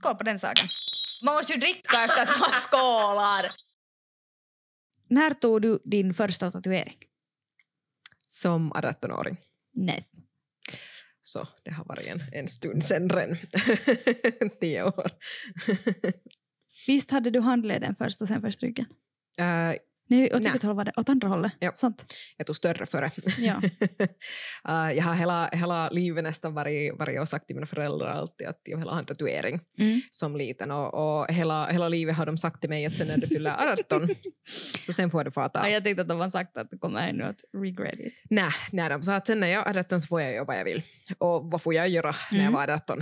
Skål på den saken. Man måste ju dricka efter att man skålar. När tog du din första tatuering? Som 18-åring. Nej. Så det har varit en, en stund sen redan. Tio år. Visst hade du handleden först och sen först ryggen? Uh, Nej, åt vilket håll var det? Åt andra hållet? Ja. Sant. jag tog större före. Ja. uh, jag har hela, hela livet nästan varit, varit och sagt till mina föräldrar alltid att jag vill ha en tatuering Mm. som liten och, och hela, hela livet har de sagt till mig att sen när du fyller 18 så sen får du få ta. Ja, jag tänkte att de har sagt att du kommer ännu att regret it. Nej, nej, de sa att sen när jag är 18 så får jag göra vad jag vill. Och vad får jag göra när jag Mm. var 18?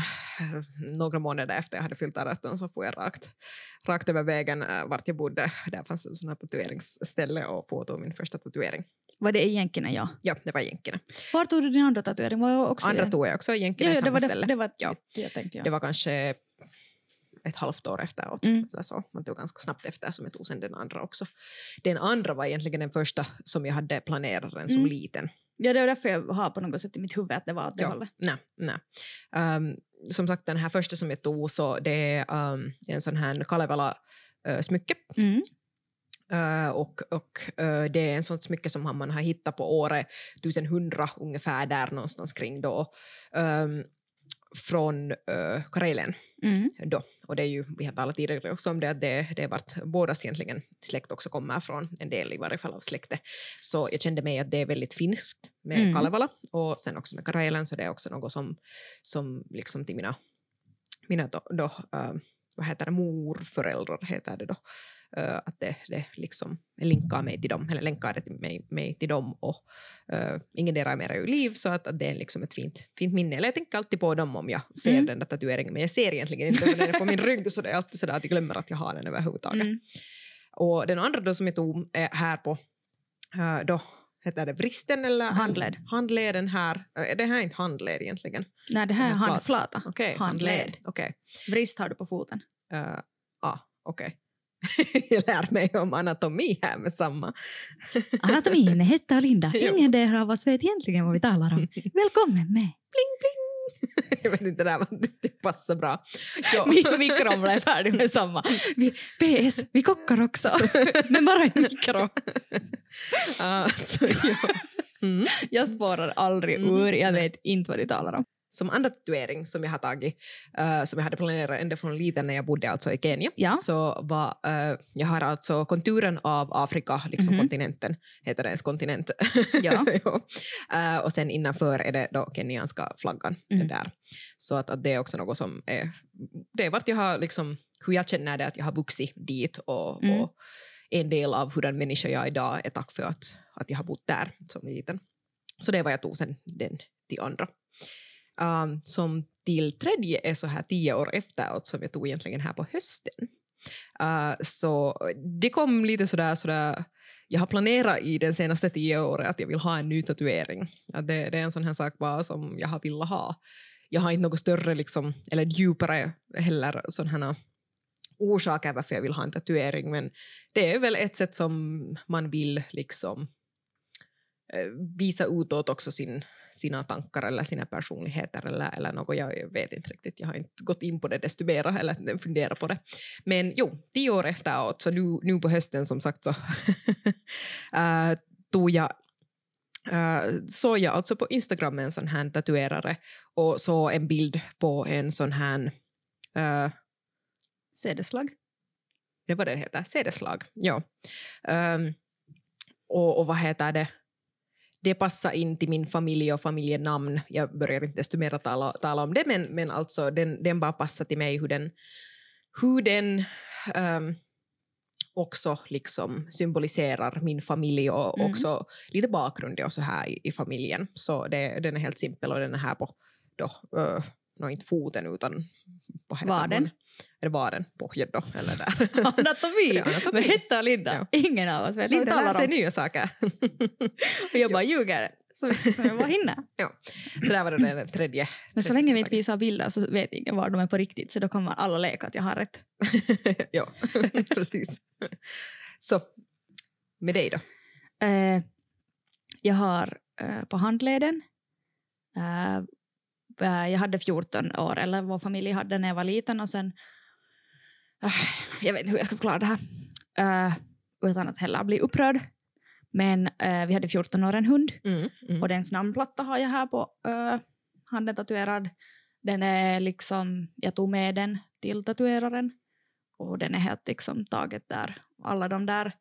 Några månader efter jag hade fyllt 18 så får jag rakt, rakt över vägen äh, vart jag bodde. Där fanns en sån här tatueringsställe och få ta min första tatuering. Var det egentligen ja? Ja, det var jänkerna. Var tog du din andra tatuering? Var jag också Andra i- tog jag också i jänkerna ja, i ja, samma det var det, ställe. det var Ja. jag tänkte. Ja. Det var kanske ett halvt år efteråt. Mm. Eller så. Man tog ganska snabbt efter som jag tog sen den andra också. Den andra var egentligen den första som jag hade planerat den som Mm. liten. ja, det var därför jag har på något sätt i mitt huvud att det var åt det Ja. hållet. Nej, nej. Um, som sagt, den här första som jag tog så det är um, en sån här Kalevala-smycke. Mm. Uh, och och uh, det är en sånt smycke som man har hittat på året 1100 ungefär där någonstans kring då. Um, från uh, Karelen Mm. då. Och det är ju, vi har talat tidigare också om det, att det, det är vart bådas egentligen släkt också kommer från, en del i varje fall av släktet. Så jag kände mig att det är väldigt finskt med Mm. Kalevala och sen också med Karelen, så det är också något som, som liksom till mina, mina då, då äh, vad heter det, morföräldrar heter det då, äh, att det, det liksom länkar mig till dem, eller länkar det till mig, mig till dem och uh, ingen är mer i liv så att, att det är liksom ett fint, fint minne. Eller jag tänker alltid på dem om jag ser Mm. den där tatueringen men jag ser egentligen inte den är på min rygg så det är alltid sådär att jag glömmer att jag har den överhuvudtaget. Mm. Och den andra då som jag tog är här på uh, då heter det vristen eller Handled. handleden här. Det här är inte handled egentligen. Nej, det här är handflata. Okej, Handled. handled. Okej. Vrist har du på foten. Uh, ah, okej. jag lär mig om anatomi här med samma. Anatomin är Hetta och Linda. Ingen där av oss vet egentligen vad vi talar om. Välkommen med. jag vet inte, det där det passar bra. Ja. Min mikron blev färdig med samma. Vi, PS, vi kockar också. Men bara i mikro. Alltså, ja. mm. Jag spårar aldrig Mm. ur. Jag vet inte vad du talar om. Som andra tatuering som jag har tagit, eh, som jag hade planerat ända från liten när jag bodde alltså i Kenya, Ja. så var, eh, jag har alltså konturen av Afrika, liksom Mhm. kontinenten, heter det ens kontinent? Ja. Eh, och sen innanför är det då kenyanska flaggan Mm. där. Så att, att det är också något som är, det är vart jag har liksom, hur jag känner det att jag har vuxit dit och, Mm. och en del av hur en människa jag är idag är tack för att, att jag har bott där som liten. Så det var jag tog sen den till andra. Um, som till tredje är så här tio år efteråt alltså, som jag tog egentligen här på hösten. Uh, så det kom lite sådär, sådär jag har planerat i den senaste tio åren att jag vill ha en ny tatuering. Att det, det är en sån här sak bara som jag har velat ha. Jag har inte något större liksom, eller djupare heller sådana orsaker varför jag vill ha en tatuering men det är väl ett sätt som man vill liksom eh, visa utåt också sin, sina tankar eller sina personligheter eller, eller något. Jag vet inte riktigt, jag har inte gått in på det desto mera eller funderat på det. Men jo, tio år efteråt, så nu, nu på hösten som sagt så tog jag äh, såg jag alltså på Instagram en sån här tatuerare och såg en bild på en sån här äh, Sädeslag. det var det det heter, sädeslag. Ja. Um, och, och vad heter det? Det passar in till min familj och familjenamn. Jag börjar inte desto mer tala, tala om det, men, men alltså den, den bara passar till mig hur den, hur den um, också liksom symboliserar min familj och Mm. också lite bakgrund och så här i, i familjen. Så det, den är helt simpel och den är här på, då, uh, no, inte foten utan vad heter Vaden. Är det vaden? Pohjed då, eller där. Anatomi. Anatomi. Men Hetta och Linda. Ingen av oss vet vad vi Linda lär sig nya saker. Och jag bara ljuger så mycket som jag bara hinner. så där var det den tredje. Men så länge vi inte visar bilder så vet ingen var de är på riktigt så då kommer alla leka att jag har rätt. ja, precis. Så, med dig då? Eh, jag har eh, på handleden eh, jag hade 14 år, eller vår familj hade när jag var liten och sen, eh, jag vet inte hur jag ska förklara det här, eh, utan att heller bli upprörd. Men eh, vi hade 14 år en hund Mm. Mm. och dens namnplatta har jag här på uh, handen tatuerad. Den är liksom, jag tog med den till tatueraren och den är helt liksom taget där. Alla de där,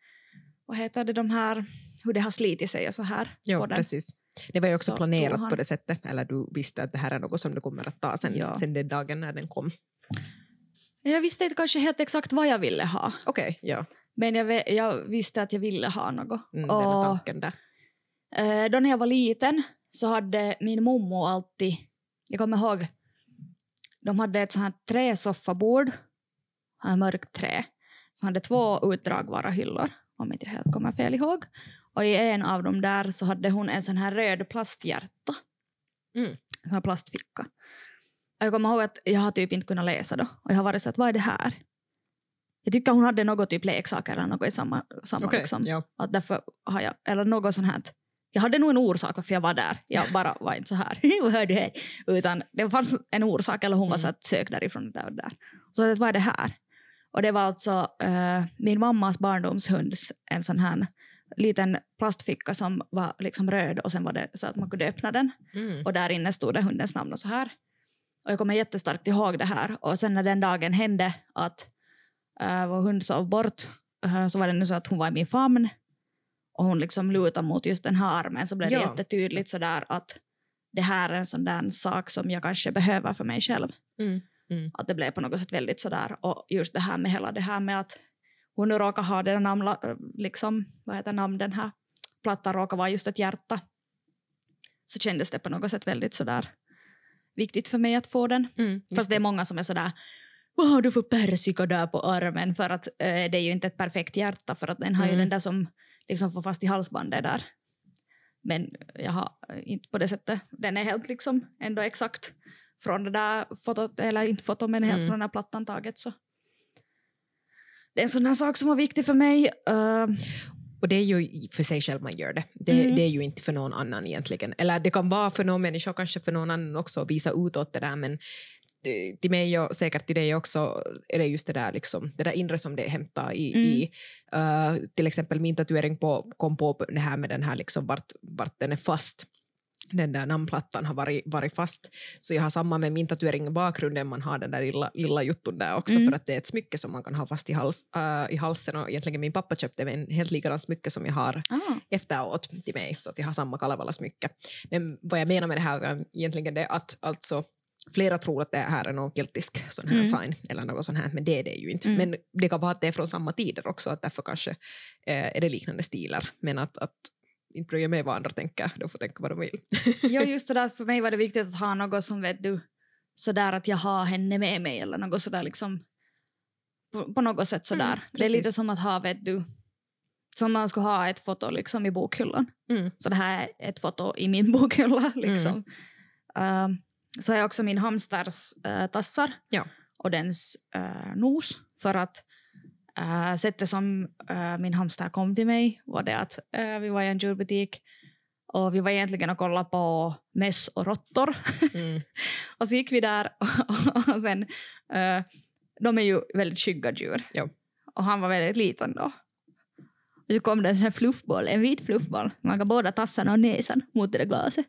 vad heter det, de här, hur det har slitit sig och så här den. precis. Det var ju också Så planerat han- på det sättet, eller du visste att det här är något som du kommer att ta sen, Ja. sen den dagen när den kom. Jag visste inte kanske helt exakt vad jag ville ha, Okej, ja. men jag, jag visste att jag ville ha något. Mm, den och tanken där. eh, då när jag var liten så hade min mommo alltid, jag kommer ihåg, de hade ett sånt här träsoffabord, mörkt trä, som hade två utdragbara hyllor, om inte jag helt kommer fel ihåg. Och i en av dem där så hade hon en sån här röd plasthjärta. Mm. En sån här plastficka. Och jag kommer ihåg att jag har typ inte kunnat läsa då. Och jag har varit så att vad är det här? Jag tycker hon hade något typ leksaker eller något i samma, samma Okej, liksom. ja. Att därför har jag, eller något sånt här. Jag hade nog en orsak varför jag var där. Jag bara var inte så här, vad? Utan det fanns en orsak, eller hon var Mm. så att sök därifrån där och där. Så jag, vad är det här? Och det var alltså eh, min mammas barndomshunds, en sån här liten plastficka som var liksom röd och sen var det så att man kunde öppna den. Mm. Och där inne stod det hundens namn och så här. Och jag kommer jättestarkt ihåg det här. Och sen när den dagen hände att uh, vår hund sov bort eh, så var det nu så att hon var i min famn och hon liksom lutade mot just den här armen så blev det Ja, jättetydligt sådär att det här är en sån där sak som jag kanske behöver för mig själv. Mm. Mm. Att det blev på något sätt väldigt sådär och just det här med hela det här med att hon nu råkar ha den namn, liksom, vad heter namn, den här plattan råkar vara just ett hjärta. Så kändes det på något sätt väldigt sådär viktigt för mig att få den. Mm. Fast det är många som är sådär har du för persika där på armen? För att eh, det är ju inte ett perfekt hjärta för att den har ju Mm. den där som liksom får fast i halsbandet där. Men jag har inte på det sättet, den är helt liksom ändå exakt från det där fotot, eller inte fotot men helt Mm. från den här plattan taget så. Det är en sån här sak som var viktig för mig. Uh, Och det är ju för sig själv man gör det. Det, Mm. det är ju inte för någon annan egentligen. Eller det kan vara för någon människa, kanske för någon annan också, att visa utåt det där, men till mig och säkert till dig också är det just det där, liksom, det där inre som det hämtar i, Mm. i eh, till exempel min tatuering på, kom på det här med den här liksom vart, vart den är fast. Den där namnplattan har varit, varit fast. Så jag har samma med min tatuering i bakgrunden, man har den där lilla, lilla juttun där också Mm. för att det är ett smycke som man kan ha fast i, hals, eh, i halsen och egentligen min pappa köpte mig en helt likadan smycke som jag har ah, efteråt till mig så att jag har samma Kalevala-smycke. Men vad jag menar med det här är egentligen det att alltså Flera tror att det här är någon keltisk sån här Mm. sign eller något sånt här, men det är det ju inte. Mm. Men det kan vara att det är från samma tider också, att därför kanske eh, är det liknande stilar. Men att, att inte bryr jag mig vad andra tänker, de får tänka vad de vill. ja, just det där, för mig var det viktigt att ha något som vet du, sådär att jag har henne med mig eller något sådär liksom på, på något sätt sådär. Mm, det är lite som att ha, vet du, som man skulle ha ett foto liksom i bokhyllan. Mm. Så det här är ett foto i min bokhylla liksom. Ehm, så har jag också min hamsters eh, tassar Ja. och dens eh, nos för att uh, sättet som eh, min hamster kom till mig var det att eh, vi var i en djurbutik och vi var egentligen och kollade på möss och råttor. Mm. och så gick vi där och, sen, eh, de är ju väldigt skygga djur. Ja. Och han var väldigt liten då. Och så kom det en sån här fluffboll, en vit fluffboll. Man kan båda tassarna och näsan mot det där glaset.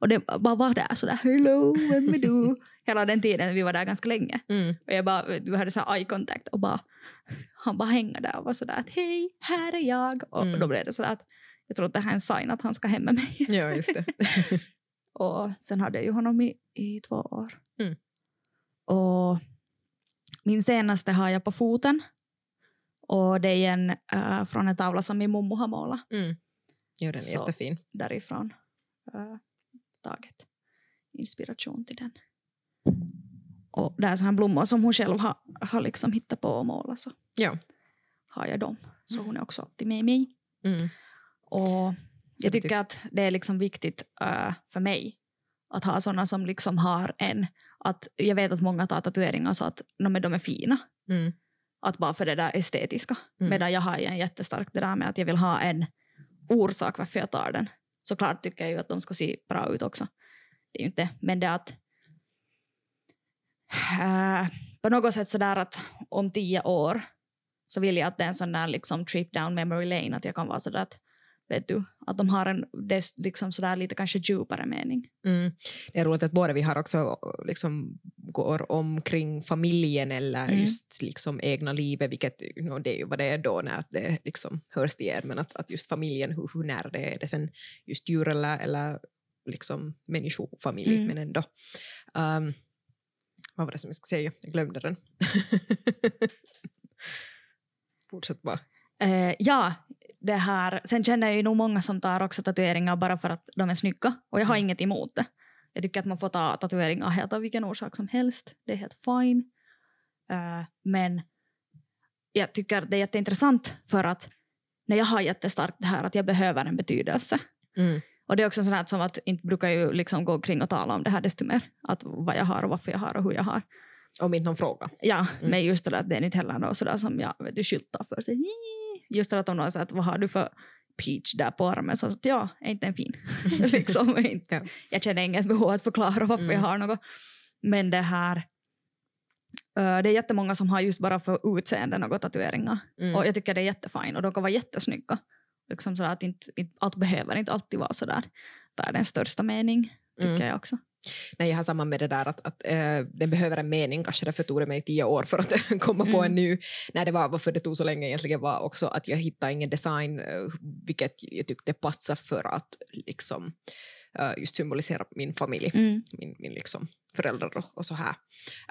Och det bara var där sådär hello, vem är du? Hela den tiden, vi var där ganska länge. Mm. Och jag bara, vi hade så eye contact och bara, han bara hänger där och var sådär att hej, här är jag. Och Mm. då blev det sådär att jag tror att det här är en sign att han ska hem med mig. Ja, just det. Och sen hade jag ju honom i, i två år. Mm. Och min senaste har jag på foten. Och det är en äh, från en tavla som min mommo har målat Mm. Ja, den är Så. jättefin. därifrån. Äh, taget inspiration till den. Och det är så här blommor som hon själv har, har liksom hittat på och målat så Ja. har jag dem. Så hon är också alltid med mig. Mm. Och jag tycker att det är liksom viktigt äh, för mig att ha såna som liksom har en... Att jag vet att många tar tatueringar så att no, men de är fina. Mm. Att bara för det där estetiska. Mm. Medan jag har en jättestark det där med att jag vill ha en orsak varför jag tar den såklart tycker jag ju att de ska se bra ut också. Det är ju inte, men det att äh, på något sätt sådär att om tio år så vill jag att det är en sån där liksom trip down memory lane att jag kan vara sådär att vet du, att de har en des, liksom sådär lite kanske djupare mening. Mm. Det är roligt att båda vi har också liksom går omkring familjen eller Mm. just liksom egna livet, vilket no, det är ju vad det är då när det liksom hörs till er, men att, att just familjen, hur, hur nära det är, det sen just djur eller, eller liksom människofamilj, Mm. men ändå. Um, vad var det som jag skulle säga? Jag glömde den. Fortsätt bara. Eh, ja, det här, sen känner jag ju nog många som tar också tatueringar bara för att de är snygga och jag har Mm. inget emot det. Jag tycker att man får ta tatueringar helt av vilken orsak som helst. Det är helt fine. Eh, men jag tycker det är jätteintressant för att när jag har jättestarkt det här att jag behöver en betydelse. Mm. Och det är också sånt som att inte brukar ju liksom gå kring och tala om det här desto mer. Att vad jag har och varför jag har och hur jag har. Om inte någon fråga. Ja, Mm. men just det där att det är inte heller något sådär som jag vet du, skyltar för sig. Just det att om någon säger att vad har du för peach där på armen så att ja, är inte en fin. liksom, inte. Ja. Jag känner inget behov att förklara varför Mm. jag har något. Men det här, eh, det är jättemånga som har just bara för utseende något tatueringar. Mm. Och jag tycker det är jättefint och de kan vara jättesnygga. Liksom sådär att inte, inte, allt behöver inte alltid vara sådär. Det är den största mening, tycker Mm. jag också. Nej, jag har samma med det där att, att äh, den behöver en mening. Kanske därför tog det mig tio år för att komma på Mm. en ny. Nej, det var varför det tog så länge egentligen var också att jag hittade ingen design äh, vilket jag tyckte passade för att liksom äh, just symbolisera min familj, Mm. min, min liksom föräldrar och, och så här.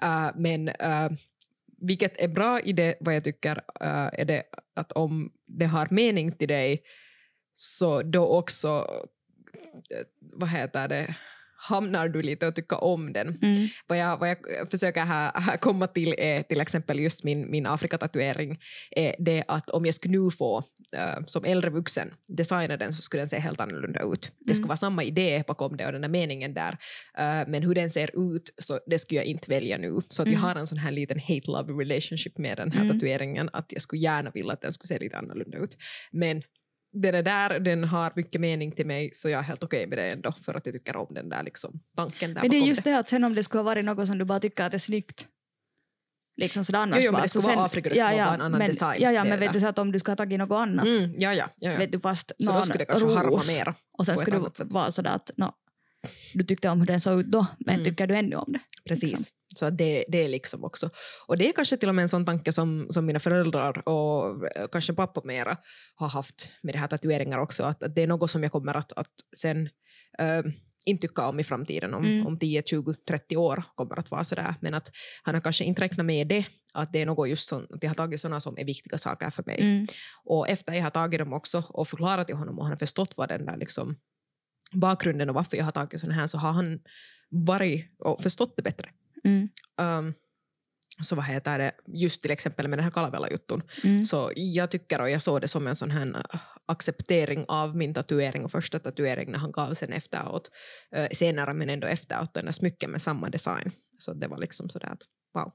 Äh, men vilket är bra i det, vad jag tycker, är det att om det har mening till dig så då också, vad heter det, hamnar du lite och tycker om den. Mm. Vad jag, vad jag försöker här, här komma till är till exempel just min, min Afrikatatuering, är det att om jag skulle nu få äh, som äldre vuxen designa den så skulle den se helt annorlunda ut. Det skulle Mm. vara samma idé bakom det och den där meningen där, äh, men hur den ser ut så det skulle jag inte välja nu. Så att jag Mm. har en sån här liten hate-love relationship med den här Mm. tatueringen, att jag skulle gärna vilja att den skulle se lite annorlunda ut. Men den är där, den har mycket mening till mig så jag är helt okej med det ändå för att jag tycker om den där liksom, tanken där Men det är just det att sen om det skulle ha varit något som du bara tycker att är snyggt. Liksom sådär annars Jo, jo, men det Så skulle vara Afrika, det skulle vara en annan men, design. Ja, ja Det men det vet du så att om du skulle ha tagit något annat, Mm, ja, ja, ja, ja. vet du fast Så någon skulle det kanske harma mera. och sen skulle det sätt. vara sådär att no, du tyckte om hur den såg ut då, men Mm. tycker du ännu om det? Precis. liksom. Så att det, det är liksom också. Och det är kanske till och med en sån tanke som, som mina föräldrar och eh, kanske pappa mera har haft med det här tatueringar också. Att, att det är något som jag kommer att, att sen äh, inte tycka om i framtiden. Om, Mm. om 10, 20, 30 år kommer att vara sådär. Men att han har kanske inte räknat med det. Att det är något just sånt, att jag har tagit sådana som är viktiga saker för mig. Mm. Och efter jag har tagit dem också och förklarat till honom och han har förstått vad den där liksom bakgrunden och varför jag har tagit sådana här så har han varit och förstått det bättre. Mm. Um, så vad heter det, just till exempel med den här Kalavela-jutton. Mm. Så jag tycker och jag såg det som en sån här äh, acceptering av min tatuering och första tatuering när han gav sen efteråt, äh, senare men ändå efteråt, den där smycken med samma design. Så det var liksom sådär att wow.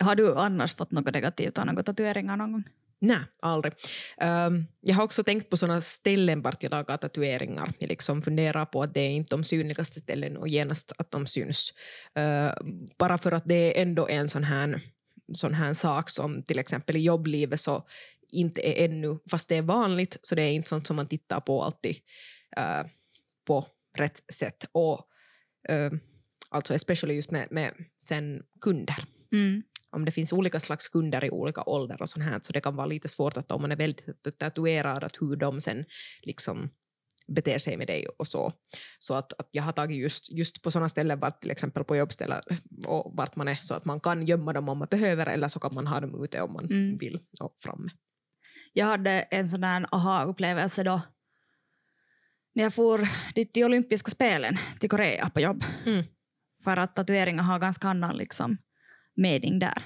Har du annars fått något negativt av några tatueringar någon gång? Nej, aldrig. Um, jag har också tänkt på såna ställen vart jag lagar tatueringar. Jag liksom funderar på att det är inte de synligaste ställen och genast att de syns. Uh, bara för att det är ändå en sån här, sån här sak som till exempel i jobblivet så inte är ännu, fast det är vanligt, så det är inte sånt som man tittar på alltid uh, på rätt sätt. Och uh, alltså especially just med, med sen kunder Mm om det finns olika slags kunder i olika åldrar och sånt här, så det kan vara lite svårt att om man är väldigt tatuerad, att hur de sen liksom beter sig med dig och så. Så att, att jag har tagit just, just på sådana ställen, vart, till exempel på jobbställen och vart man är, så att man kan gömma dem om man behöver eller så kan man ha dem ute om man Mm. vill och framme. Jag hade en sån där aha-upplevelse då när jag for dit till olympiska spelen till Korea på jobb. Mm. För att tatueringar har ganska annan liksom, mening där.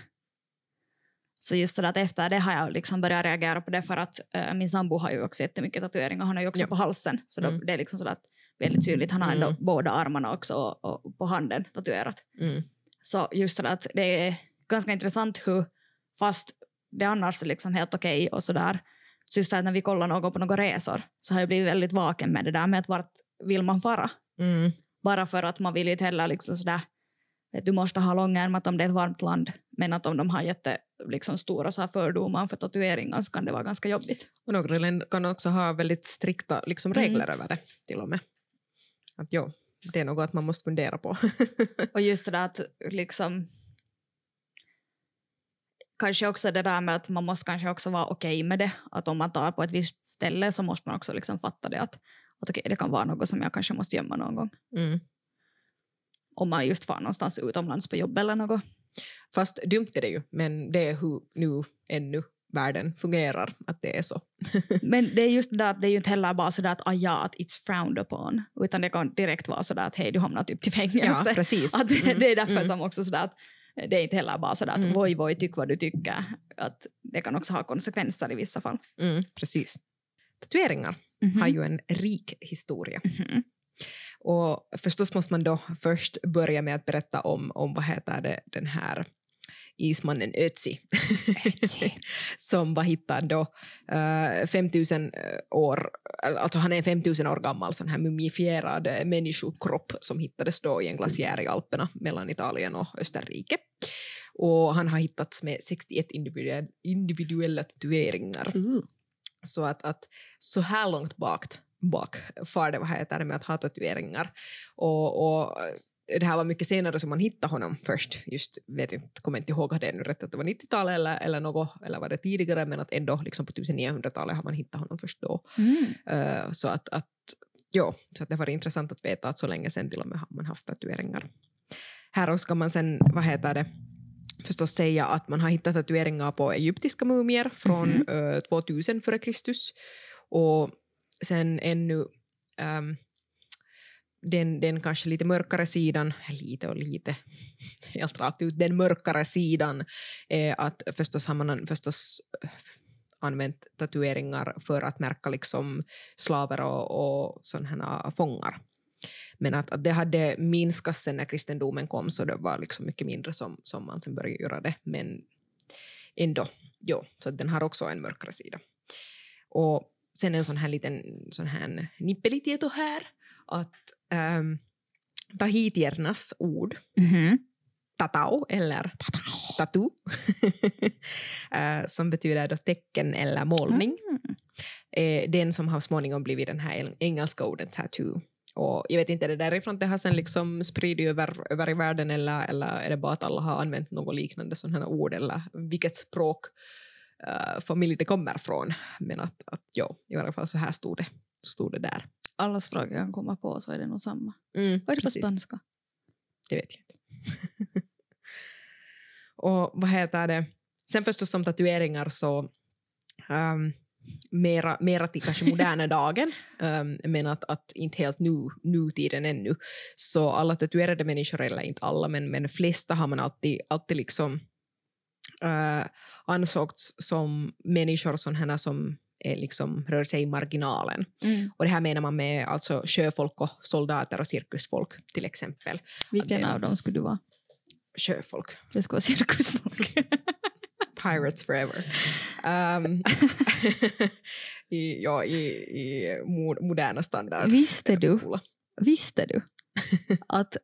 Så just det att efter det har jag liksom börjat reagera på det för att äh, min sambo har ju också jättemycket tatueringar. Han har ju också Ja. på halsen. Så då, Mm. det är liksom så att väldigt tydligt. Han har ändå Mm. båda armarna också och, och på handen tatuerat. Mm. Så just det att det är ganska intressant hur fast det annars är liksom helt okej och sådär. Så just att när vi kollar någon på några resor så har jag blivit väldigt vaken med det där med att vart vill man fara. Mm. Bara för att man vill ju inte heller liksom sådär vet, du måste ha långärmat om det är ett varmt land men att om de har jätte, liksom, stora så här fördomar för tatueringar så kan det vara ganska jobbigt. Och några länder kan också ha väldigt strikta liksom, Mm. regler över det till och med. Att, ja, det är något att man måste fundera på. Och just det där att liksom kanske också det där med att man måste kanske också vara okej med det. Att om man tar på ett visst ställe så måste man också liksom fatta det att, att okej, det kan vara något som jag kanske måste gömma någon gång. Mm. Om man just far någonstans utomlands på jobb eller något. Fast dumt är det ju, men det är hur nu ännu världen fungerar, att det är så. Men det är just det att det är ju inte heller bara sådär att ah, ja, att it's frowned upon. Utan det kan direkt vara sådär att hej, du hamnar typ till Ja, fängelse. precis. att det, Mm, det är därför mm. som också sådär att det är inte heller bara sådär att Mm. voj, voj, tyck vad du tycker. Att det kan också ha konsekvenser i vissa fall. Mm, precis. Tatueringar har ju en rik historia. Mhm. Och förstås måste man då först börja med att berätta om, om vad heter det, den här ismannen Ötzi. Ötzi. som var hittad då uh, 5000 år, alltså han är en 5000 år gammal sån här mumifierad eh, människokropp som hittades då i en glaciär i Alperna mellan Italien och Österrike. Och han har hittats med 61 individuella, individuella tatueringar. Så att, att så här långt bak, bak far det vad heter det med att ha tatueringar. Och, och det här var mycket senare som man hittade honom först. Just, vet inte, kommer inte ihåg det nu rätt att det var 90-talet eller, eller något, eller var det tidigare, men att ändå liksom på 1900-talet har man hittat honom först då. Mm. Eh, så att, att ja, så att det var intressant att veta att så länge sen till och med har man haft tatueringar. Här också ska man sen, vad heter det, förstås säga att man har hittat tatueringar på egyptiska mumier från Mhm. eh, 2000 före Kristus och sen ännu äm, den, den kanske lite mörkare sidan, lite och lite, helt rakt ut, den mörkare sidan är att förstås har man förstås äh, använt tatueringar för att märka liksom slaver och, och sådana äh, fångar. Men att, att det hade minskat sen när kristendomen kom så det var liksom mycket mindre som, som man sen började göra det. Men ändå, jo, så den har också en mörkare sida. Och sen en sån här liten sån här nippelitieto här att um, tahitiernas ord Mhm. tatau eller tatu eh, som betyder då tecken eller målning Mm. är den som har småningom blivit den här eng- engelska ordet tattoo. Och jag vet inte, är det därifrån det har sen liksom spridit över, över i världen eller, eller är det bara att alla har använt något liknande sådana här ord eller vilket språk uh, familj det kommer från. Men att, att ja, i alla fall så här stod det, stod det där. Alla språk jag kan komma på så är det nog samma. Mm, Vad är det på precis. spanska? Det vet jag inte. och vad heter det? Sen förstås som tatueringar så um, mera, mera till kanske moderna dagen, um, men att, att inte helt nu, nutiden ännu. Så alla tatuerade människor, eller inte alla, men, men flesta har man alltid, alltid liksom uh, ansågts som människor sådana som är liksom, rör sig i marginalen. Mm. Och det här menar man med alltså sjöfolk och soldater och cirkusfolk till exempel. Vilken det- av dem skulle du vara? Sjöfolk. Det skulle vara cirkusfolk. Pirates forever. Um, I, ja, i, i mo- moderna standard. Visste du, visste du att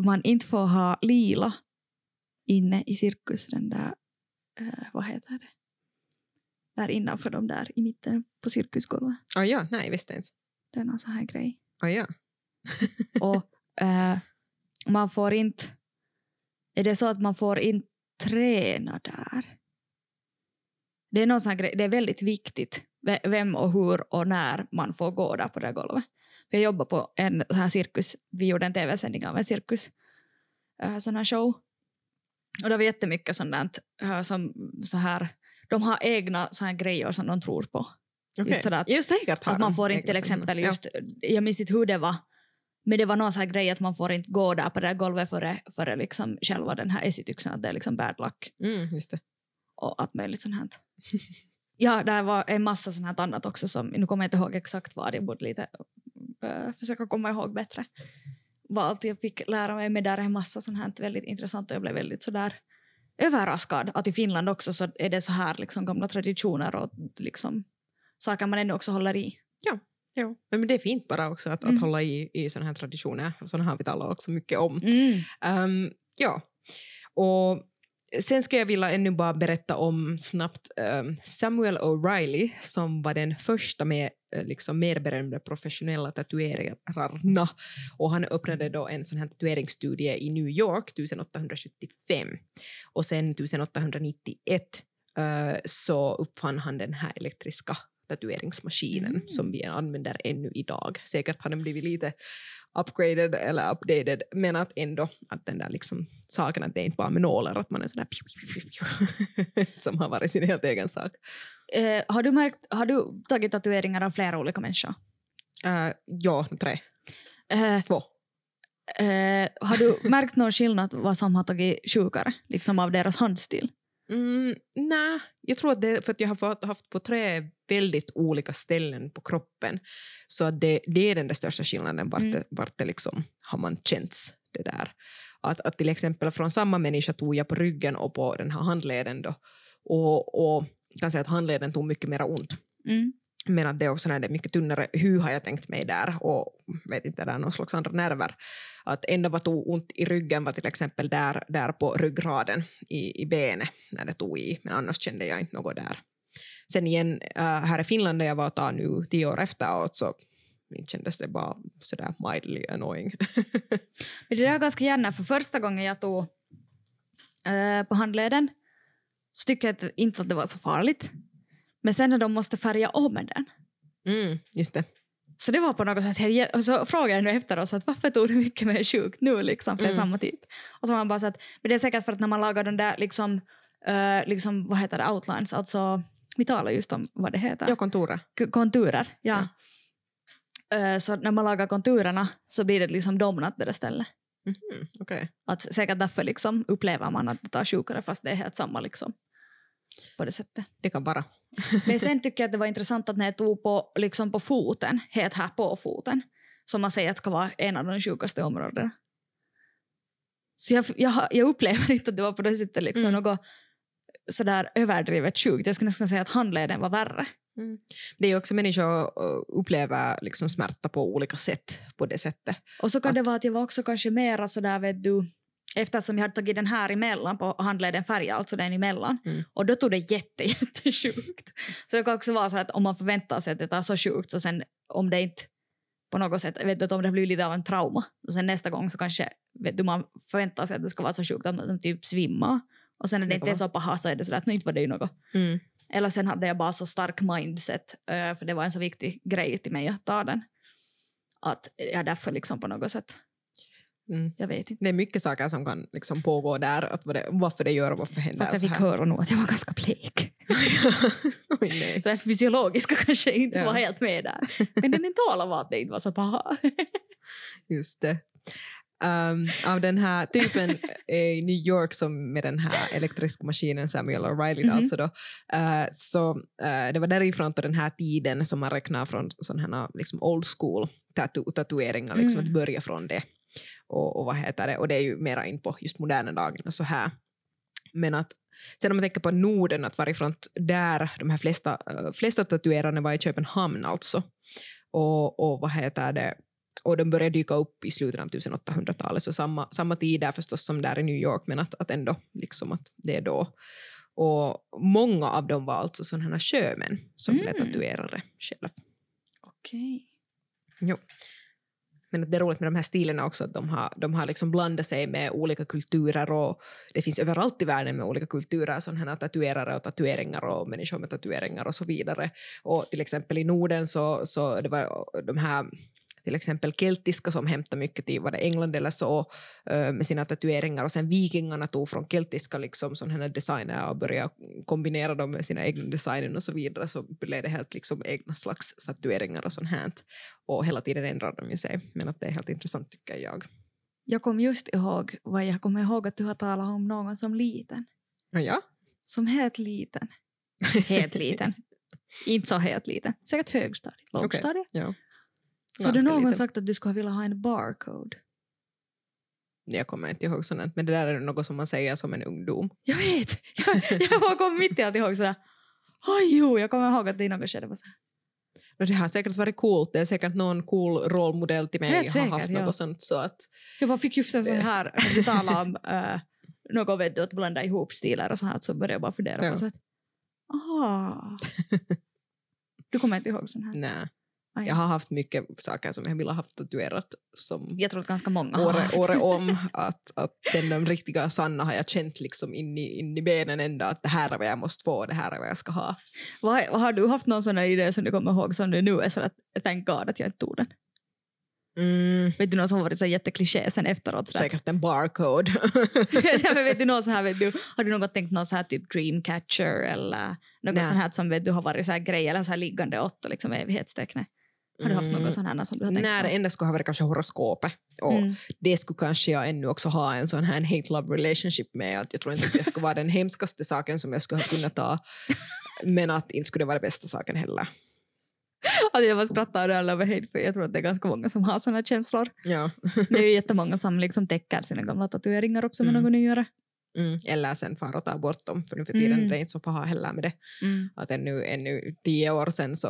man inte får ha lila inne i cirkus, den där, eh, vad heter det, där innanför de där i mitten på cirkusgolvet. Ah, ja, nej, visste jag inte. Det är någon sån här grej. Ah, ja. Och eh, man får inte, är det så att man får inte träna där? Det är någon sån här grej, det är väldigt viktigt ve- vem och hur och när man får gå där på det golvet. För jag jobbar på en sån här cirkus, vi gjorde en tv-sändning av en cirkus, äh, sån här show. Och det var jättemycket sånt där, äh, som så här, de har egna så här grejer som de tror på. Okej. Just det att- ja, säkert Att man får inte till exempel Ja. just, jag minns inte hur det var, men det var någon sån här grej att man får inte gå där på det här golvet före, före liksom själva den här esityxen, att det är liksom bad luck Mm, det. och allt möjligt sånt här. Ja, där var en massa sånt här annat också som, nu kommer jag inte ihåg exakt vad, jag borde lite uh, försöka komma ihåg bättre. Allt jag fick lära mig, men där är en massa sånt här väldigt intressant och jag blev väldigt sådär överraskad att i Finland också så är det så här liksom gamla traditioner och liksom saker man ännu också håller i. Jo. Men det är fint bara också att, Mm. att hålla i, i sådana här traditioner. Sådana har vi talat också mycket om. Mm. Ehm, ja, och sen ska jag vilja ännu bara berätta om snabbt ehm, Samuel O'Reilly som var den första med Eh, liksom mer berömda professionella tatuerarna. Och han öppnade då en sån här tatueringsstudie i New York 1875 och sen 1891 eh, så uppfann han den här elektriska tatueringsmaskinen Mm. som vi använder ännu idag. Säkert har den blivit lite upgraded eller updated men att ändå att den där liksom saken att det är inte bara med nålar att man är sådär piu, piu, piu, som har varit sin helt egen sak. Eh, har, du märkt, har du tagit tatueringar av flera olika människor? Uh, ja, tre, Eh, två. har du märkt någon skillnad vad som har tagit sjukare liksom av deras handstil? Mm, nej, jag tror att det är för att jag har haft på tre väldigt olika ställen på kroppen. Så att det, det är den där största skillnaden vart, Mm. det, vart det liksom har man känts det där. Att, att till exempel från samma människa tog jag på ryggen och på den här handleden då. Och, och kan säga att handleden tog mycket mera ont. Mm. Men att det är också när det är mycket tunnare hy har jag tänkt mig där och vet inte, det är någon slags andra nerver. Att enda vad tog ont i ryggen var till exempel där, där på ryggraden i, i benet när det tog i, men annars kände jag inte något där. Sen igen, äh, här i Finland där jag var och nu tio år efteråt så inte kändes det bara sådär mildly annoying. Men det där är ganska gärna, för första gången jag tog äh, på handleden så tycker jag att, inte att det var så farligt. Men sen när de måste färga om den mm, just det. Så det var på något sätt, och så frågade jag nu efter oss att varför tog du mycket mer sjukt nu liksom, för Mm. samma typ. Och så var man bara så att, men det är säkert för att när man lagar den där liksom, eh, liksom vad heter det, outlines, alltså vi talar just om vad det heter, Ja, kontoret. K- konturer, ja. Eh, så när man lagar konturerna så blir det liksom domnat det där stället. Mhm, okej. Att säkert därför liksom upplever man att det tar sjukare fast det är helt samma liksom. På det sättet. Det kan vara. Men sen tycker jag att det var intressant att när jag tog på, liksom på foten, helt här på foten, som man säger att ska vara en av de sjukaste områdena. Så jag, jag, jag upplever inte att det var på det sättet liksom Mm. något sådär överdrivet sjukt. Jag skulle nästan säga att handleden var värre. Det är ju också människor upplever liksom smärta på olika sätt på det sättet. Och så kan Att- det vara att jag var också kanske mera sådär vet du, eftersom jag hade tagit den här emellan på handleden färg, alltså den emellan. Mm. Och då tog det jätte, jättesjukt. Så det kan också vara så att om man förväntar sig att det tar så sjukt så sen om det inte på något sätt, vet du, om det blir lite av en trauma och sen nästa gång så kanske vet du, man förväntar sig att det ska vara så sjukt att man typ svimmar. Och sen när det inte är så paha så är det så att nu inte var det ju något. Mm. Eller sen hade jag bara så stark mindset, eh, för det var en så viktig grej till mig att ta den. Att jag därför liksom på något sätt, Mm. jag vet inte. Det är mycket saker som kan liksom pågå där, att vad det, varför det gör och varför händer Fast jag fick höra nog att jag var ganska blek. Oj, nej. Så det fysiologiska kanske inte Ja. var helt med där. Men det mentala var att det inte var så paha. Just det. Um, av den här typen i New York som med den här elektriska maskinen Samuel O'Reilly Mhm. alltså då, eh, så eh, det var därifrån till den här tiden som man räknar från sådana här liksom old school tatu tatueringar, liksom Mm. att börja från det. Och, och vad heter det, och det är ju mera in på just moderna dagen och så här. Men att sen om man tänker på Norden, att varifrån där de här flesta, eh, flesta tatuerarna var i Köpenhamn alltså. Och, och vad heter det, och de började dyka upp i slutet av 1800-talet, så samma, samma tid där förstås som där i New York, men att, att ändå liksom att det är då. Och många av dem var alltså sådana här sjömän som blev Mm. tatuerare själv. Okej. Men att det är roligt med de här stilarna också, att de har, de har liksom blandat sig med olika kulturer och det finns överallt i världen med olika kulturer, sådana här tatuerare och tatueringar och människor med tatueringar och så vidare. Och till exempel i Norden så, så det var de här till exempel keltiska som hämtade mycket till var det England eller så med sina tatueringar och sen vikingarna tog från keltiska liksom sådana designer och började kombinera dem med sina egna designer och så vidare så blev det helt liksom egna slags tatueringar och sånt här. Och hela tiden ändrar de ju sig. Men att det är helt intressant tycker jag. Jag kom just ihåg, vad jag kommer ihåg att du har talat om någon som liten. Ja. Som helt liten. Helt liten. inte så helt liten. Säkert högstadiet. Lågstadiet. ja. Så har du någon liten. sagt att du skulle vilja ha en barcode? Jag kommer inte ihåg sånt, men det där är något som man säger som en ungdom. Jag vet! Jag, jag bara kom mitt i allt ihåg sådär. Oj, jo, jag kommer ihåg att det i något skede var så här. Det har säkert varit coolt. Det är säkert någon cool rollmodell till mig Helt har säkert, haft ja. något sånt. Så att, Jag bara fick just en sån här, när talar om äh, något vet du, att blanda ihop stilar och så här, så började jag bara fundera Ja. på så att, aha. Du kommer inte ihåg sån här? nej. Aj. Jag har haft mycket saker som jag vill ha haft tatuerat som Jag tror att ganska många har året, året om. Att, att sen de riktiga sanna har jag känt liksom in i, in i benen ändå att det här är vad jag måste få, det här är vad jag ska ha. Vad, har du haft någon sån här idé som du kommer ihåg som du nu är så att thank God att jag inte tog den? Mm, Vet du någon som har varit så jättekliché sen efteråt? Så säkert en barcode. ja, men vet du någon så här, vet du, har du något tänkt någon så här typ dreamcatcher eller något sånt här som vet du har varit så här grej eller så här liggande åtta liksom evighetstecknet? Har du haft Mm, något sånt här som du har tänkt det på? enda skulle ha varit kanske horoskopet. Och Mm. det skulle kanske jag ännu också ha en sån här hate-love relationship med. Att jag tror inte att det skulle vara den hemskaste saken som jag skulle ha kunnat ta. Men att inte skulle det vara den bästa saken heller. Alltså jag bara skrattar över över hate för jag tror att det är ganska många som har såna känslor. Ja. Det är ju jättemånga som liksom täcker sina gamla tatueringar också med Mm. något nyare. Mm. Eller sen fara ta bort dem, för nu för tiden Mm. är det inte så paha heller med det. Mm. Att ännu, ännu tio år sen så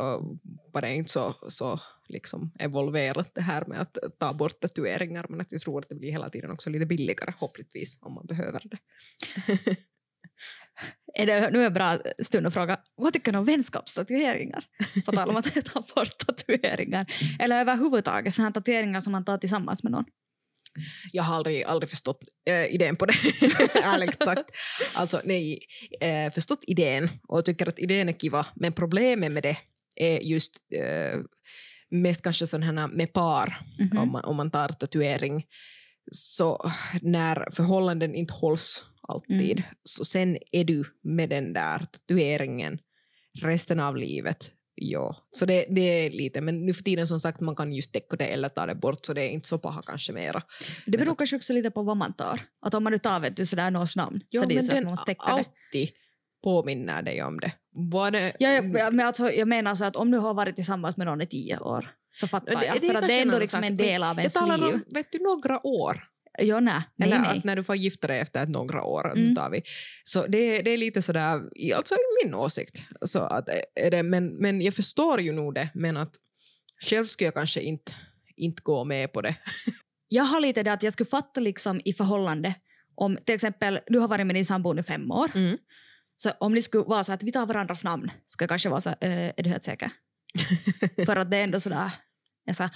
var det inte så, så liksom evolverat det här med att ta bort tatueringar, men att jag tror att det blir hela tiden också lite billigare, hoppligtvis, om man behöver det. Är det, nu är en bra stund att fråga, vad tycker ni om vänskapstatueringar? På tal om att ta bort tatueringar. Eller överhuvudtaget sådana tatueringar som man tar tillsammans med någon. Jag har aldrig, aldrig förstått äh, idén på det, ärligt sagt. Alltså nej, äh, förstått idén och tycker att idén är kiva, men problemet med det är just äh, mest kanske sådana med par, Mhm. om, man, om man tar tatuering. Så när förhållanden inte hålls alltid, Mm. så sen är du med den där tatueringen resten av livet. Ja, så det, det är lite, men nu för tiden som sagt man kan just täcka det eller ta det bort så det är inte så paha kanske mera. Det beror kanske också lite på vad man tar. Att om man nu tar vet du, sådär någons namn så det är så att man måste täcka det. alltid påminner dig om det. Var det Ja, jag, jag, men alltså, jag menar så att om du har varit tillsammans med någon i tio år så fattar Det- jag. det för att det är ändå liksom en men del av jag ens talar liv. om vet du, några år. Jo, nej. Eller nej. att när du får gifta dig efter ett några år. Mm. Tar vi. Så det, det är lite sådär, alltså min åsikt. Så att, är det, men, men jag förstår ju nog det, men att själv skulle jag kanske inte, inte gå med på det. Jag har lite det att jag skulle fatta liksom i förhållande om till exempel du har varit med din sambo nu fem år. Mm. Så om det skulle vara så att vi tar varandras namn ska jag kanske vara så "Eh, är du helt säker? För att det är ändå sådär, jag sa,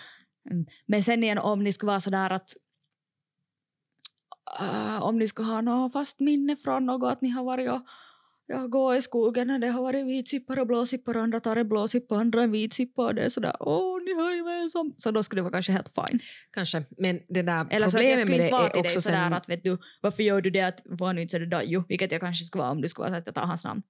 mm. men sen igen om ni skulle vara sådär att äh, om ni skulle ha något fast minne från något att ni har varit och ja, gå i skogen och det har varit vitsippor och blåsippor och andra tar en blåsippa och andra en vitsippa och det är sådär åh ni har gemensamt. Så då skulle det vara kanske helt fine. Kanske, men det där Eller så att problemet jag skulle inte vara till dig också sådär sen... att vet du varför gör du det att var nu inte så det dajo vilket jag kanske skulle vara om du skulle jag tar hans namn.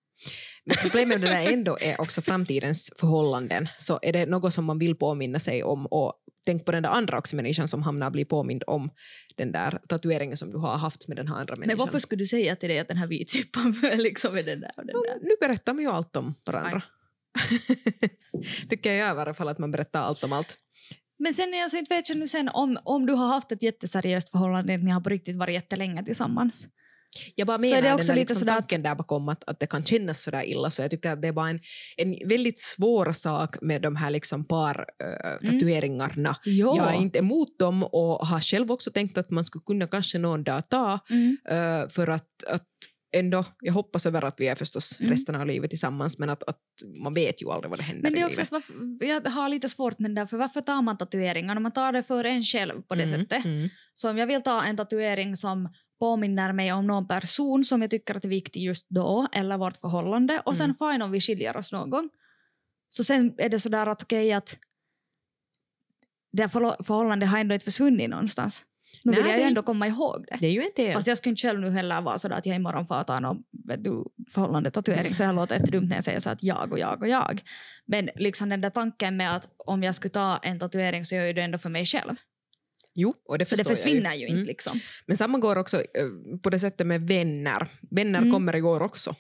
Men problemet med det där ändå är också framtidens förhållanden. Så är det något som man vill påminna sig om och tänk på den där andra också människan som hamnar bli påmind om den där tatueringen som du har haft med den här andra människan. Men varför skulle du säga till dig att den här vitsippan liksom är den där och den No, där? nu berättar man ju allt om varandra. Tycker jag i alla fall att man berättar allt om allt. Men sen alltså, inte vet jag nu sen om, om du har haft ett jätteseriöst förhållande, ni har på riktigt varit jättelänge tillsammans. Jag bara Så menar är det den också där lite liksom sådär tanken där bakom att, att det kan kännas sådär illa. Så jag tycker att det är bara en, en väldigt svår sak med de här liksom par äh, tatueringarna. Jo. Jag är inte emot dem och har själv också tänkt att man skulle kunna kanske någon dag ta Mm. äh, för att, att ändå, jag hoppas över att vi är förstås Mm. resten av livet tillsammans men att, att man vet ju aldrig vad det händer Men det är också att varför, jag har lite svårt med det där, för varför tar man tatueringar när man tar det för en själv på det Mm, sättet? mm. Så om jag vill ta en tatuering som påminner mig om någon person som jag tycker är viktig just då, eller vårt förhållande, och sen fine om vi skiljer oss någon gång. Så sen är det sådär att okej att det förhållandet har ändå inte försvunnit någonstans. Nu Nej, vill jag ju ändå komma ihåg det. Det är ju en del. Fast jag skulle inte själv nu heller vara sådär att jag imorgon får ta någon vet du, förhållande tatuering så det här låter jättedumt när jag säger så att jag och jag och jag. Men liksom den där tanken med att om jag skulle ta en tatuering så gör jag det ändå för mig själv. Jo, och det Så det försvinner ju, Mm. inte liksom. Men samma går också eh, på det sättet med vänner. Vänner Mm. kommer och går också.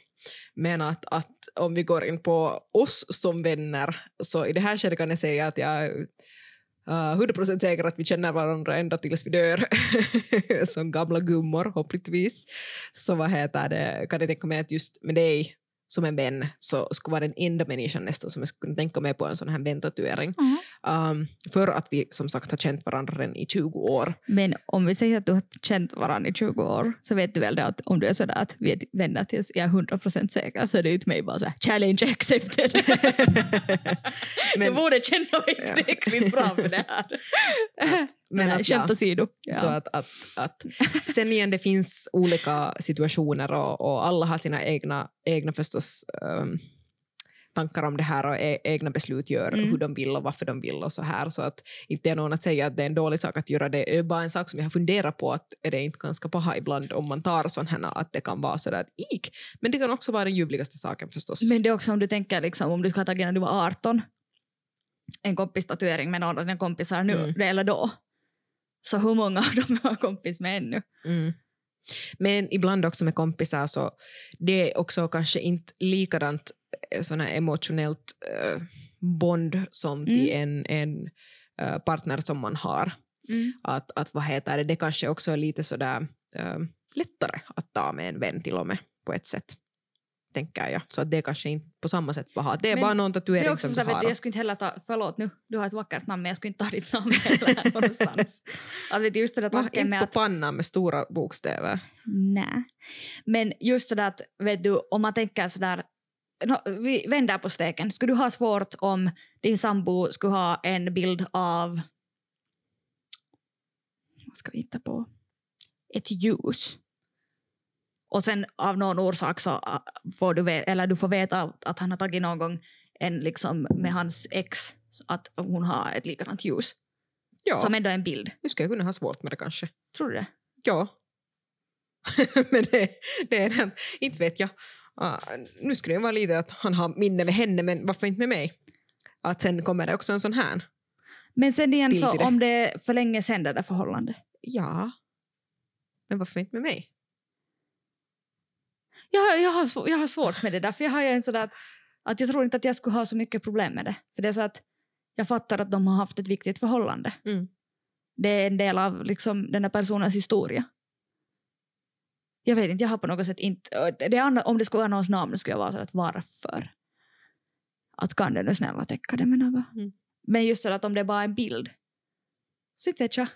Men att, att om vi går in på oss som vänner så i det här skedet kan jag säga att jag är uh, 100% säker att vi känner varandra ända tills vi dör. som gamla gummor, hoppligtvis. Så vad heter det, kan jag tänka mig att just med dig som en vän så skulle vara den enda människan nästan som jag skulle kunna tänka mig på en sån här väntatuering. Um, för att vi som sagt har känt varandra redan i 20 år. Men om vi säger att du har känt varandra i 20 år så vet du väl det att om du är sådär att vi är vänner tills jag är 100% säker så är det ju till mig bara såhär challenge accepted. Men- du borde känna mig tillräckligt bra för det här. men att, ja. Skämt åsido. Ja. Så att, att, att, sen igen, det finns olika situationer och, och alla har sina egna, egna förstås um, tankar om det här och e egna beslut gör Mm. hur de vill och varför de vill och så här. Så att inte är någon att säga att det är en dålig sak att göra det. Det är bara en sak som jag har funderat på att är det inte ganska paha ibland om man tar sån här att det kan vara sådär att ik. Men det kan också vara den ljuvligaste saken förstås. Men det är också om du tänker liksom, om du ska ha tagit när du var 18 en kompistatuering med någon av dina kompisar nu Mm. eller då. Så hur många av dem har kompis med ännu? Mm. Men ibland också med kompisar så det är också kanske inte likadant eh, sån här emotionellt eh, bond som till en, en eh, partner som man har. Att, att vad heter det, det kanske också är lite sådär eh, lättare att ta med en vän till och med på ett sätt. Tänker jag. Så att det är kanske inte på samma sätt bara Det är Men bara någon Det tatuering är också som du har. jag skulle inte heller ta, förlåt nu, du har ett vackert namn men jag skulle inte ta ditt namn heller någonstans. Att just det där Inte med på att pannan med stora bokstäver. Nej. Men just sådär att, vet du, om man tänker sådär, no, vi vänder på steken. Skulle du ha svårt om din sambo skulle ha en bild av, vad ska vi hitta på, ett ljus. Och sen av någon orsak så ah, får du, ve- eller du får veta att, han har tagit någon gång en liksom med hans ex, att hon har ett likadant ljus. Ja, Som ändå är en bild. nu skulle jag kunna ha svårt med det kanske. Tror du det? Ja. Men det, det är det. Inte vet jag. Ah, nu skulle det vara lite att han har minne med henne, men varför inte med mig? Att sen kommer det också en sån här. Men sen igen så det. om det är för länge sedan det där förhållandet. Ja. Men varför inte med mig? Jag, har- jag, har, jag har svårt med det där, för jag har en sådär att, att jag tror inte att jag skulle ha så mycket problem med det. För det är så att jag fattar att de har haft ett viktigt förhållande. Mm. Det är en del av liksom, den här personens historia. Jag vet inte, jag har på något sätt inte... Det andra, om det skulle vara någons namn skulle jag vara så att varför? Att kan du nu snälla täcka det med något? Mm. Men just det att om det är bara en bild så inte vet jag,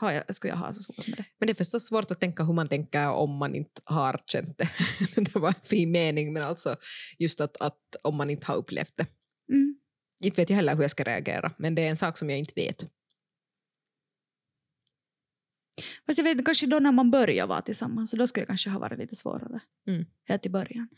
har jag, skulle jag ha så svårt med det. Men det är förstås svårt att tänka hur man tänker om man inte har känt det. det var en fin mening, men alltså just att, att om man inte har upplevt det. Mm. Inte vet jag heller hur jag ska reagera, men det är en sak som jag inte vet. Fast jag vet kanske då när man börjar vara tillsammans så då skulle det kanske ha varit lite svårare. Mm. Helt i början.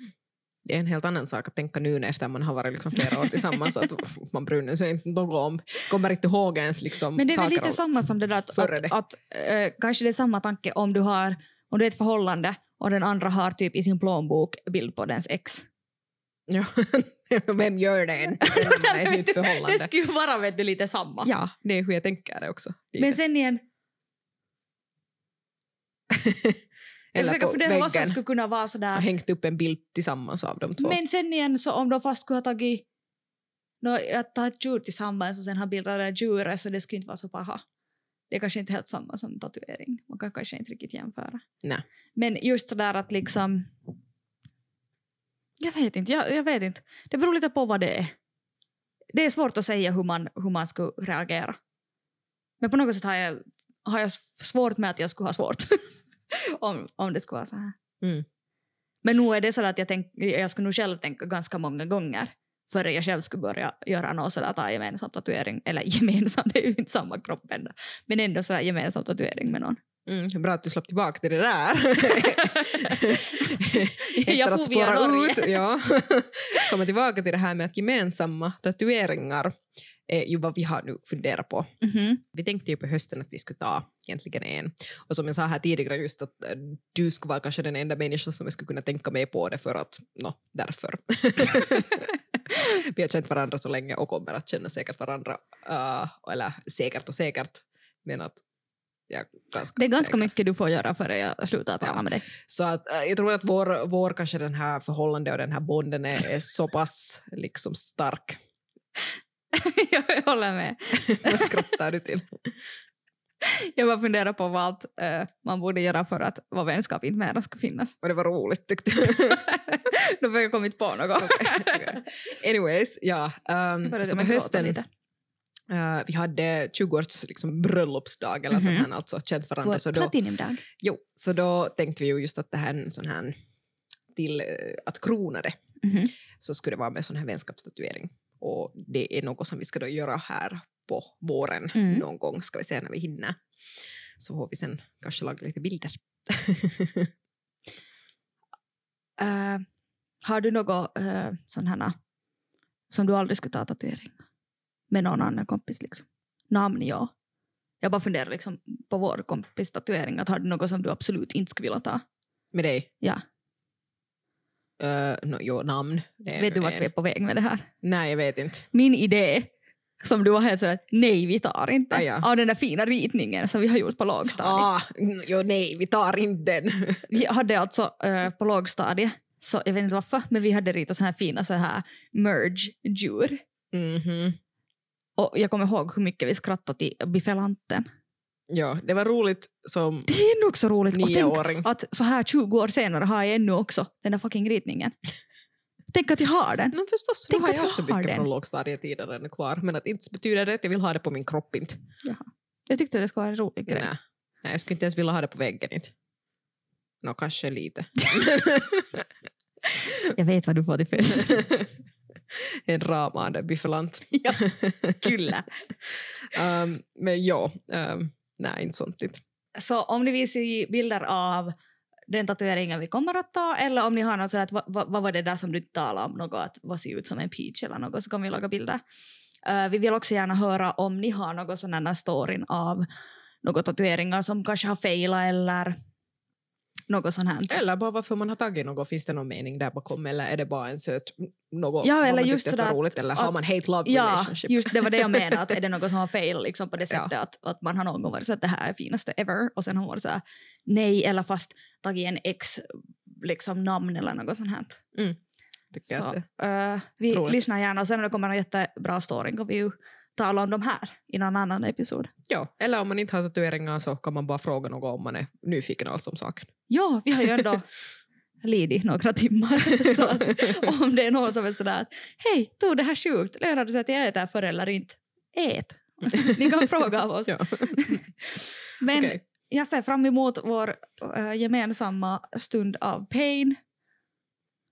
Det är en helt annan sak att tänka nu efter man har varit liksom flera år tillsammans att man bryr sig inte något om, kommer inte ihåg ens liksom Men det är väl lite samma som det där att, att, det. att äh, kanske det är samma tanke om du har om du är ett förhållande och den andra har typ i sin plånbok bild på dens ex. Ja. Vem gör det än det skulle ju vara vet du, lite samma. Ja, det är hur jag tänker det också. Men sen igen, Eller försöker på fundera vad som skulle kunna vara sådär. hängt upp en bild tillsammans av de två. Men sen igen så om de fast skulle ha tagit no, att ta ett djur tillsammans och sen ha bilder av det djuret så det skulle inte vara så paha. Det är kanske inte helt samma som tatuering. Man kan kanske inte riktigt jämföra. Nej. Men just det där att liksom... Jag vet inte, jag, jag vet inte. Det beror lite på vad det är. Det är svårt att säga hur man, hur man skulle reagera. Men på något sätt har jag, har jag svårt med att jag skulle ha svårt. om, om det skulle vara så här. Mm. Men nu är det så att jag, tänk, jag skulle nog själv tänka ganska många gånger före jag själv skulle börja göra något sådär, ta gemensam tatuering. Eller gemensam, det är ju inte samma kropp ändå. Men ändå så här gemensam tatuering med någon. Mm, bra att du slapp tillbaka till det där. Efter Jag att spåra ut. Ja. Komma tillbaka till det här med att gemensamma tatueringar är ju vad vi har nu funderat på. Mhm. Vi tänkte ju på hösten att vi skulle ta egentligen en. Och som jag sa här tidigare just att äh, du skulle vara kanske den enda människan som jag skulle kunna tänka mig på det för att, no, därför. vi har känt varandra så länge och kommer att känna säkert varandra. Uh, eller säkert och säkert, men att ganska Det är ganska säker. mycket du får göra före jag slutar tala Ja. med dig. Så att, äh, jag tror att vår, vår kanske den här förhållande och den här bonden är, är så pass liksom stark. jag håller med. Vad skrattar du till? Jag bara funderar på vad allt eh, man borde göra för att vår vänskap inte mera ska finnas. Och det var roligt tyckte jag. Då har jag kommit på något. Okej. Anyways, ja. Um, började som hösten, lite. eh, vi hade 20-års liksom, bröllopsdag eller sånt Mhm. här, alltså känt varandra. Så då, platinumdag. jo, så då tänkte vi ju just att det här är en sån här till eh, att krona det Mhm. så skulle det vara med sån här vänskapstatuering. Och det är något som vi ska då göra här på våren Mm. någon gång, ska vi se när vi hinner. Så får vi sen kanske laga lite bilder. Eh, har du något uh, sån här som du aldrig skulle ta tatuering med någon annan kompis? Liksom? Namn, ja. Jag bara funderar liksom på vår kompis tatuering. Att har du något som du absolut inte skulle vilja ta? med dig? Ja. Uh, no, jo, namn. Vet du vart vi är på väg med det här? Nej, jag vet inte. Min idé, som du var helt sådär nej vi tar inte, Ah, ja. av den där fina ritningen som vi har gjort på lågstadiet. Ah, jo, nej, vi tar inte den. Vi hade alltså eh, på lågstadiet, så jag vet inte varför, men vi hade ritat så här fina så här merge-djur. Mhm. Och jag kommer ihåg hur mycket vi skrattade till biffelanten. Ja, det var roligt som Det är nog så roligt. Och tänk nioåring. att så här 20 år senare har jag ännu också den där fucking ritningen. Tänk att jag har den. No, förstås, nu Tänk har att jag jag också har mycket den. från lågstadietiden kvar. Men att inte betyder det att jag vill ha det på min kropp inte. Jag tyckte det skulle vara en rolig grej. Nej. Nej, jag skulle inte ens vilja ha det på väggen inte. Nå, kanske lite. Jag vet vad du får till födelsedag. en ramande biffelant. Ja, Kyllä. um, men ja, um, nej, inte sånt inte. Så om ni vill se bilder av den tatueringen vi kommer att ta eller om ni har något sådär att vad, vad, vad var det där som du talade om, något att vad ser ut som en peach eller något så kommer vi laga bilder. Uh, vi vill också gärna höra om ni har något sådana här storyn av några tatueringar som kanske har failat eller något sånt här. Eller bara varför man har tagit något, finns det någon mening där bakom eller är det bara en söt något Ja, eller man just sådär var roligt eller har att- man hate-love Ja, relationship? just det var det jag menade. Att är det något som har fail liksom på det Ja. sättet att, att man har någon gång varit så att det här är finaste ever och sen har man varit så här nej eller fast tagit en ex liksom namn eller något sånt här. Tycker jag Så eh, vi Roligt. lyssnar gärna och sen när det kommer en jättebra story kommer vi ju tala om de här i någon annan episod. Ja, eller om man inte har tatueringar så kan man bara fråga något om man är nyfiken alls om saken. Ja, vi har ju ändå lidit några timmar. så att om det är någon som är sådär att hej, tog det här sjukt? Lönar det sig att jag äter för eller inte? Ät! Ni kan fråga av oss. Ja. Men Okej. jag ser fram emot vår eh, gemensamma stund av pain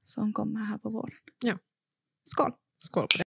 som kommer här på våren. Ja. Skål! Skål på det.